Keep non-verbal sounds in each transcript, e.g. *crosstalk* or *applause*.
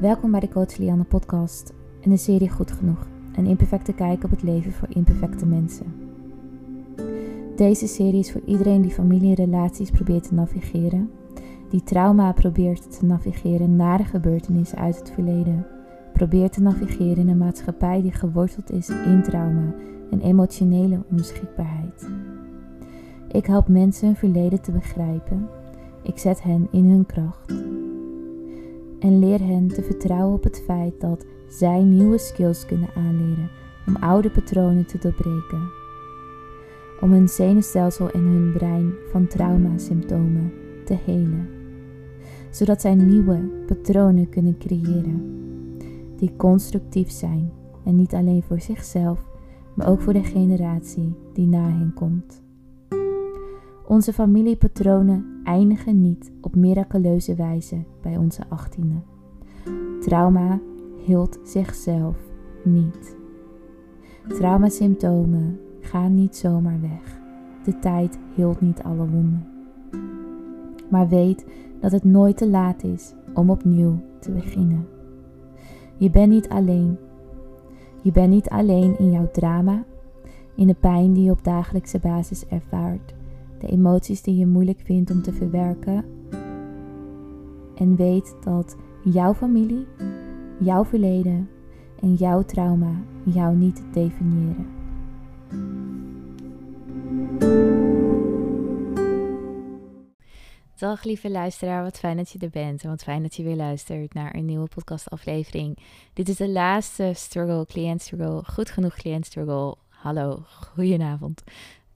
Welkom bij de Coach Lianne podcast en de serie Goed Genoeg. Een imperfecte kijk op het leven voor imperfecte mensen. Deze serie is voor iedereen die familie en relaties probeert te navigeren, die trauma probeert te navigeren na de gebeurtenissen uit het verleden, probeert te navigeren in een maatschappij die geworteld is in trauma en emotionele onbeschikbaarheid. Ik help mensen hun verleden te begrijpen. Ik zet hen in hun kracht en leer hen te vertrouwen op het feit dat zij nieuwe skills kunnen aanleren om oude patronen te doorbreken. Om hun zenuwstelsel en hun brein van traumasymptomen te helen, zodat zij nieuwe patronen kunnen creëren die constructief zijn en niet alleen voor zichzelf, maar ook voor de generatie die na hen komt. Onze familiepatronen eindigen niet op miraculeuze wijze bij onze achttiende. Trauma hield zichzelf niet. Traumasymptomen gaan niet zomaar weg. De tijd hield niet alle wonden. Maar weet dat het nooit te laat is om opnieuw te beginnen. Je bent niet alleen. Je bent niet alleen in jouw drama, in de pijn die je op dagelijkse basis ervaart de emoties die je moeilijk vindt om te verwerken. En weet dat jouw familie, jouw verleden en jouw trauma jou niet definiëren. Dag lieve luisteraar, wat fijn dat je er bent en wat fijn dat je weer luistert naar een nieuwe podcastaflevering. Dit is de laatste struggle, client struggle, goed genoeg client struggle. Hallo, goedenavond.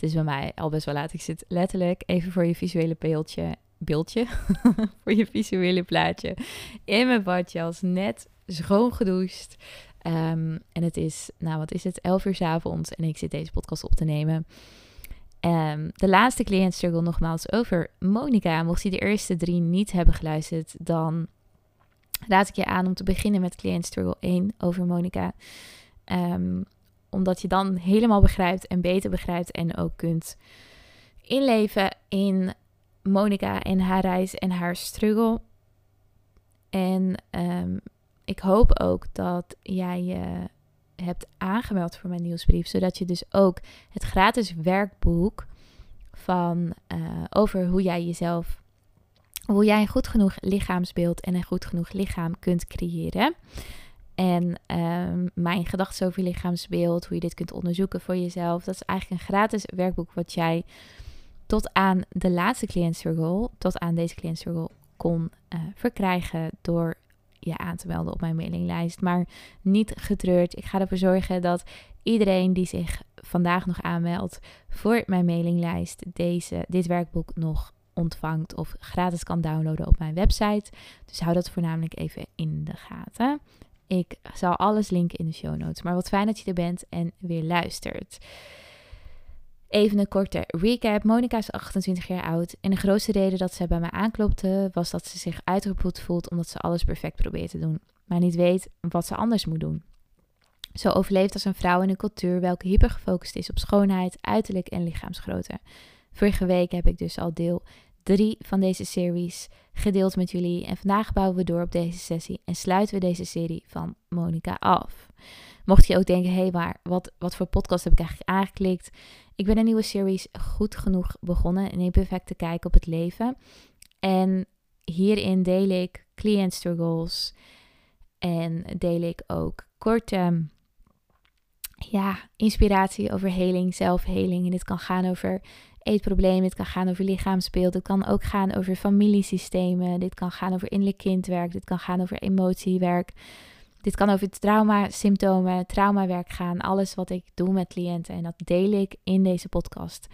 Is bij mij al best wel laat. Ik zit letterlijk even voor je visuele beeldje, beeldje *laughs* voor je visuele plaatje in mijn badjas, net schoon gedoucht. Ehm, en het is, nou wat is het, 11 uur s avonds en ik zit deze podcast op te nemen. Um, de laatste client struggle nogmaals over Monica. Mocht je de eerste drie niet hebben geluisterd, dan raad ik je aan om te beginnen met client struggle 1 over Monica. Um, omdat je dan helemaal begrijpt en beter begrijpt en ook kunt inleven in Monica en haar reis en haar struggle. En um, ik hoop ook dat jij je hebt aangemeld voor mijn nieuwsbrief, zodat je dus ook het gratis werkboek van uh, over hoe jij jezelf, hoe jij een goed genoeg lichaamsbeeld en een goed genoeg lichaam kunt creëren. En um, mijn gedachten over je lichaamsbeeld, hoe je dit kunt onderzoeken voor jezelf. Dat is eigenlijk een gratis werkboek wat jij tot aan de laatste client circle, tot aan deze client circle kon uh, verkrijgen door je aan te melden op mijn mailinglijst. Maar niet getreurd. Ik ga ervoor zorgen dat iedereen die zich vandaag nog aanmeldt voor mijn mailinglijst deze, dit werkboek nog ontvangt of gratis kan downloaden op mijn website. Dus hou dat voornamelijk even in de gaten. Ik zal alles linken in de show notes. Maar wat fijn dat je er bent en weer luistert. Even een korte recap. Monika is 28 jaar oud. En de grootste reden dat ze bij mij aanklopte was dat ze zich uitgeput voelt omdat ze alles perfect probeert te doen. Maar niet weet wat ze anders moet doen. Zo overleeft als een vrouw in een cultuur welke hyper gefocust is op schoonheid, uiterlijk en lichaamsgrootte. Vorige week heb ik dus al deel drie van deze series gedeeld met jullie. En vandaag bouwen we door op deze sessie en sluiten we deze serie van Monica af. Mocht je ook denken, hé, hey, maar wat, wat voor podcast heb ik eigenlijk aangeklikt? Ik ben een nieuwe series goed genoeg begonnen een perfecte kijk op het leven. En hierin deel ik client struggles en deel ik ook korte ja, inspiratie over heling, zelfheling. En dit kan gaan over eetproblemen. Dit kan gaan over lichaamsbeeld. Dit kan ook gaan over familiesystemen. Dit kan gaan over innerlijk kindwerk. Dit kan gaan over emotiewerk. Dit kan over trauma-symptomen, traumawerk gaan. Alles wat ik doe met cliënten. En dat deel ik in deze podcast.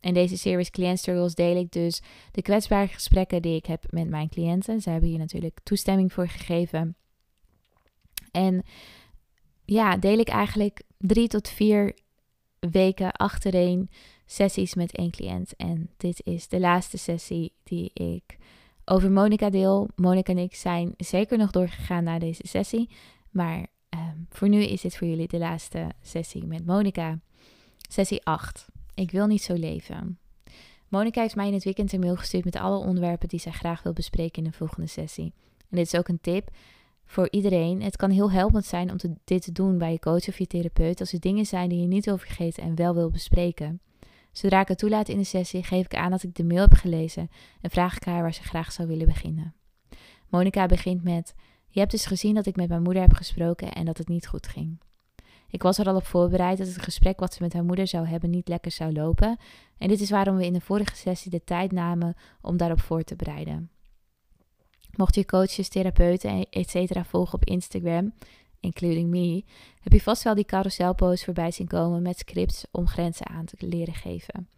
In deze series Client Struggles deel ik dus de kwetsbare gesprekken die ik heb met mijn cliënten. Ze hebben hier natuurlijk toestemming voor gegeven. En ja, deel ik eigenlijk drie tot vier weken achtereen sessies met één cliënt. En dit is de laatste sessie die ik over Monica deel. Monica en ik zijn zeker nog doorgegaan naar deze sessie. Maar ehm, voor nu is dit voor jullie de laatste sessie met Monica. Sessie 8. Ik wil niet zo leven. Monica heeft mij in het weekend een mail gestuurd met alle onderwerpen die zij graag wil bespreken in de volgende sessie. En dit is ook een tip. voor iedereen. Het kan heel helpend zijn om te, dit te doen bij je coach of je therapeut als er dingen zijn die je niet wil vergeten en wel wil bespreken. Zodra ik het toelaat in de sessie, geef ik aan dat ik de mail heb gelezen en vraag ik haar waar ze graag zou willen beginnen. Monica begint met: Je hebt dus gezien dat ik met mijn moeder heb gesproken en dat het niet goed ging. Ik was er al op voorbereid dat het gesprek wat ze met haar moeder zou hebben niet lekker zou lopen. En dit is waarom we in de vorige sessie de tijd namen om daarop voor te bereiden. Mocht je coaches, therapeuten, etc. volgen op Instagram, including me, heb je vast wel die carouselposts voorbij zien komen met scripts om grenzen aan te leren geven.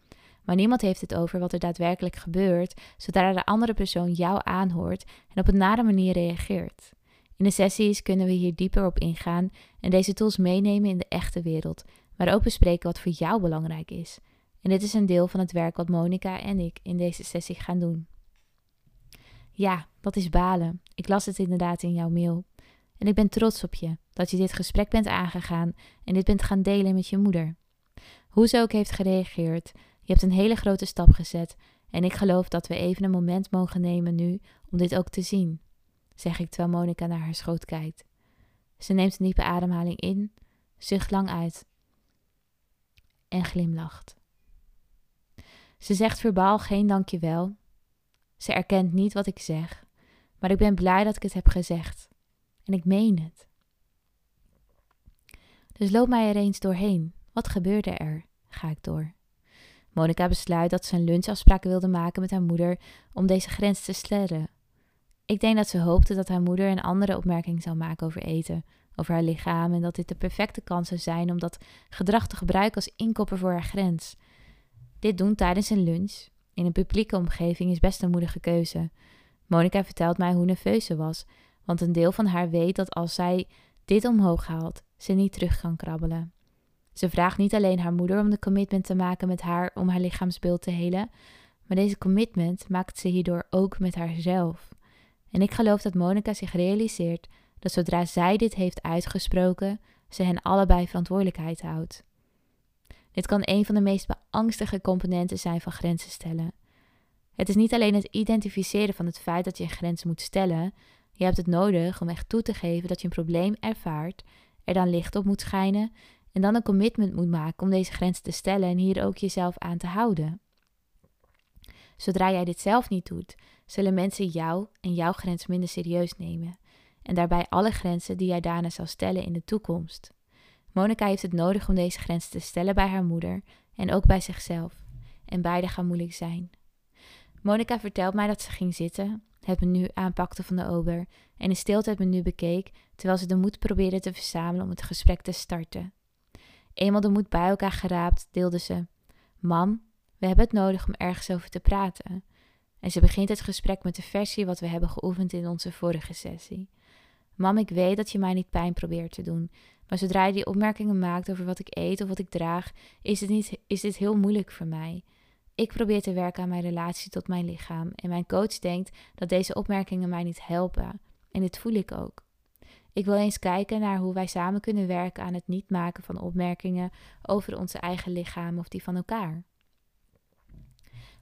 Maar niemand heeft het over wat er daadwerkelijk gebeurt, zodra de andere persoon jou aanhoort en op een nare manier reageert. In de sessies kunnen we hier dieper op ingaan en deze tools meenemen in de echte wereld, maar ook bespreken wat voor jou belangrijk is. En dit is een deel van het werk wat Monica en ik in deze sessie gaan doen. Ja, dat is balen. Ik las het inderdaad in jouw mail. En ik ben trots op je dat je dit gesprek bent aangegaan en dit bent gaan delen met je moeder. Hoe ze ook heeft gereageerd, je hebt een hele grote stap gezet en ik geloof dat we even een moment mogen nemen nu om dit ook te zien, zeg ik terwijl Monica naar haar schoot kijkt. Ze neemt een diepe ademhaling in, zucht lang uit en glimlacht. Ze zegt verbaal geen dankjewel. Ze erkent niet wat ik zeg, maar ik ben blij dat ik het heb gezegd. En ik meen het. Dus loop mij er eens doorheen. Wat gebeurde er? Ga ik door. Monica besluit dat ze een lunchafspraak wilde maken met haar moeder om deze grens te stellen. Ik denk dat ze hoopte dat haar moeder een andere opmerking zou maken over eten, over haar lichaam en dat dit de perfecte kans zou zijn om dat gedrag te gebruiken als inkopper voor haar grens. Dit doen tijdens een lunch in een publieke omgeving is best een moedige keuze. Monica vertelt mij hoe nerveus ze was, want een deel van haar weet dat als zij dit omhoog haalt, ze niet terug kan krabbelen. Ze vraagt niet alleen haar moeder om de commitment te maken met haar om haar lichaamsbeeld te helen, maar deze commitment maakt ze hierdoor ook met haarzelf. En ik geloof dat Monica zich realiseert dat zodra zij dit heeft uitgesproken, ze hen allebei verantwoordelijkheid houdt. Dit kan een van de meest beangstige componenten zijn van grenzen stellen. Het is niet alleen het identificeren van het feit dat je een grens moet stellen, je hebt het nodig om echt toe te geven dat je een probleem ervaart, er dan licht op moet schijnen en dan een commitment moet maken om deze grens te stellen en hier ook jezelf aan te houden. Zodra jij dit zelf niet doet, zullen mensen jou en jouw grens minder serieus nemen en daarbij alle grenzen die jij daarna zal stellen in de toekomst. Monica heeft het nodig om deze grens te stellen bij haar moeder en ook bij zichzelf. En beide gaan moeilijk zijn. Monica vertelt mij dat ze ging zitten, het menu aanpakte van de ober en in stilte het menu bekeek, terwijl ze de moed probeerde te verzamelen om het gesprek te starten. Eenmaal de moed bij elkaar geraapt, deelde ze: Mam, we hebben het nodig om ergens over te praten. En ze begint het gesprek met de versie wat we hebben geoefend in onze vorige sessie. Mam, ik weet dat je mij niet pijn probeert te doen, maar zodra je die opmerkingen maakt over wat ik eet of wat ik draag, is, het niet, is dit heel moeilijk voor mij. Ik probeer te werken aan mijn relatie tot mijn lichaam en mijn coach denkt dat deze opmerkingen mij niet helpen. En dit voel ik ook. Ik wil eens kijken naar hoe wij samen kunnen werken aan het niet maken van opmerkingen over onze eigen lichaam of die van elkaar.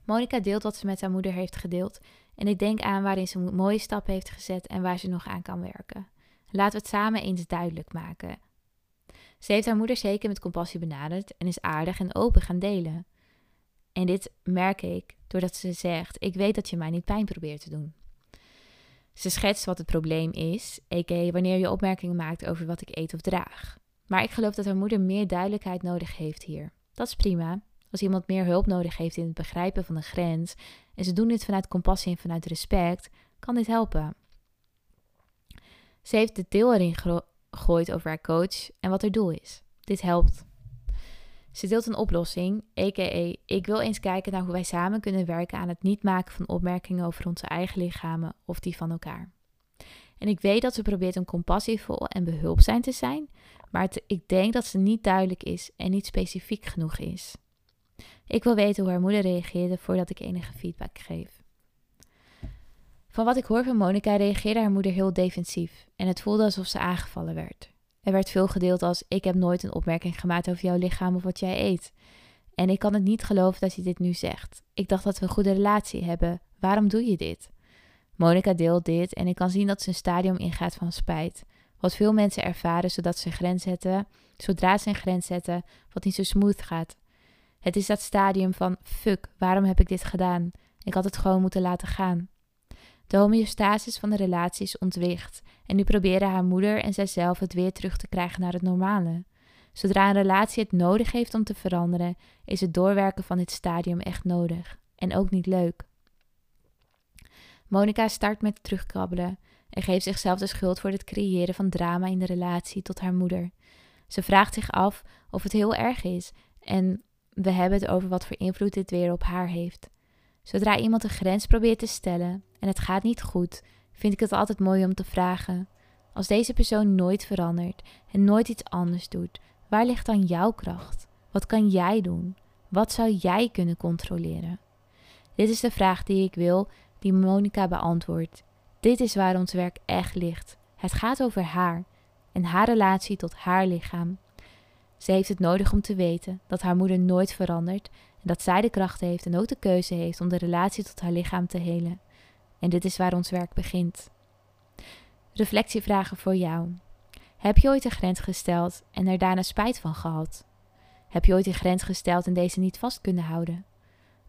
Monica deelt wat ze met haar moeder heeft gedeeld en ik denk aan waarin ze mooie stappen heeft gezet en waar ze nog aan kan werken. Laten we het samen eens duidelijk maken. Ze heeft haar moeder zeker met compassie benaderd en is aardig en open gaan delen. En dit merk ik doordat ze zegt: Ik weet dat je mij niet pijn probeert te doen. Ze schetst wat het probleem is, a.k.a. wanneer je opmerkingen maakt over wat ik eet of draag. Maar ik geloof dat haar moeder meer duidelijkheid nodig heeft hier. Dat is prima. Als iemand meer hulp nodig heeft in het begrijpen van de grens en ze doen dit vanuit compassie en vanuit respect, kan dit helpen. Ze heeft de deel erin gegooid over haar coach en wat haar doel is. Dit helpt. Ze deelt een oplossing, a.k.a. ik wil eens kijken naar hoe wij samen kunnen werken aan het niet maken van opmerkingen over onze eigen lichamen of die van elkaar. En ik weet dat ze probeert om compassievol en behulpzaam te zijn, maar ik denk dat ze niet duidelijk is en niet specifiek genoeg is. Ik wil weten hoe haar moeder reageerde voordat ik enige feedback geef. Van wat ik hoor van Monica reageerde haar moeder heel defensief en het voelde alsof ze aangevallen werd. Er werd veel gedeeld als: Ik heb nooit een opmerking gemaakt over jouw lichaam of wat jij eet. En ik kan het niet geloven dat je dit nu zegt. Ik dacht dat we een goede relatie hebben. Waarom doe je dit? Monica deelt dit en ik kan zien dat ze een stadium ingaat van spijt. Wat veel mensen ervaren zodat ze grens zetten, zodra ze een grens zetten, wat niet zo smooth gaat. Het is dat stadium van fuck, waarom heb ik dit gedaan? Ik had het gewoon moeten laten gaan. De homeostasis van de relatie is ontwicht en nu proberen haar moeder en zijzelf het weer terug te krijgen naar het normale. Zodra een relatie het nodig heeft om te veranderen, is het doorwerken van dit stadium echt nodig en ook niet leuk. Monica start met terugkrabbelen en geeft zichzelf de schuld voor het creëren van drama in de relatie tot haar moeder. Ze vraagt zich af of het heel erg is en we hebben het over wat voor invloed dit weer op haar heeft. Zodra iemand een grens probeert te stellen en het gaat niet goed, vind ik het altijd mooi om te vragen: als deze persoon nooit verandert en nooit iets anders doet, waar ligt dan jouw kracht? Wat kan jij doen? Wat zou jij kunnen controleren? Dit is de vraag die ik wil die Monica beantwoordt. Dit is waar ons werk echt ligt. Het gaat over haar en haar relatie tot haar lichaam. Ze heeft het nodig om te weten dat haar moeder nooit verandert en dat zij de kracht heeft en ook de keuze heeft om de relatie tot haar lichaam te helen. En dit is waar ons werk begint. Reflectievragen voor jou. Heb je ooit een grens gesteld en er daarna spijt van gehad? Heb je ooit een grens gesteld en deze niet vast kunnen houden?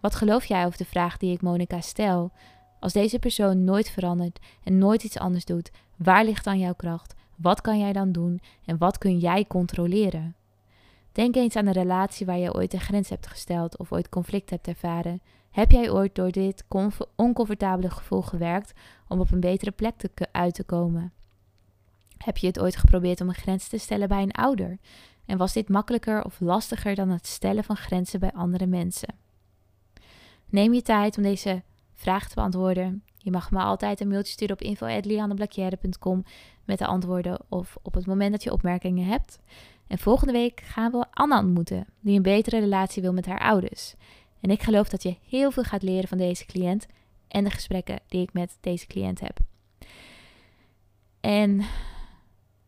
Wat geloof jij over de vraag die ik Monica stel? Als deze persoon nooit verandert en nooit iets anders doet, waar ligt dan jouw kracht? Wat kan jij dan doen en wat kun jij controleren? Denk eens aan een relatie waar je ooit een grens hebt gesteld of ooit conflict hebt ervaren. Heb jij ooit door dit oncomfortabele gevoel gewerkt om op een betere plek te, uit te komen? Heb je het ooit geprobeerd om een grens te stellen bij een ouder? En was dit makkelijker of lastiger dan het stellen van grenzen bij andere mensen? Neem je tijd om deze vraag te beantwoorden. Je mag me altijd een mailtje sturen op info.lianneblakjere.com met de antwoorden of op het moment dat je opmerkingen hebt. En volgende week gaan we Anna ontmoeten, die een betere relatie wil met haar ouders. En ik geloof dat je heel veel gaat leren van deze cliënt en de gesprekken die ik met deze cliënt heb. En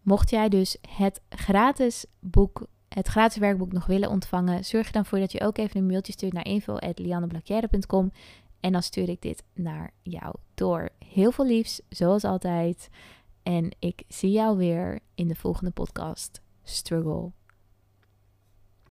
mocht jij dus het gratis boek, het gratis werkboek nog willen ontvangen, zorg er dan voor dat je ook even een mailtje stuurt naar info.lianneblakjere.com en dan stuur ik dit naar jou door. Heel veel liefs, zoals altijd. En ik zie jou weer in de volgende podcast. Struggle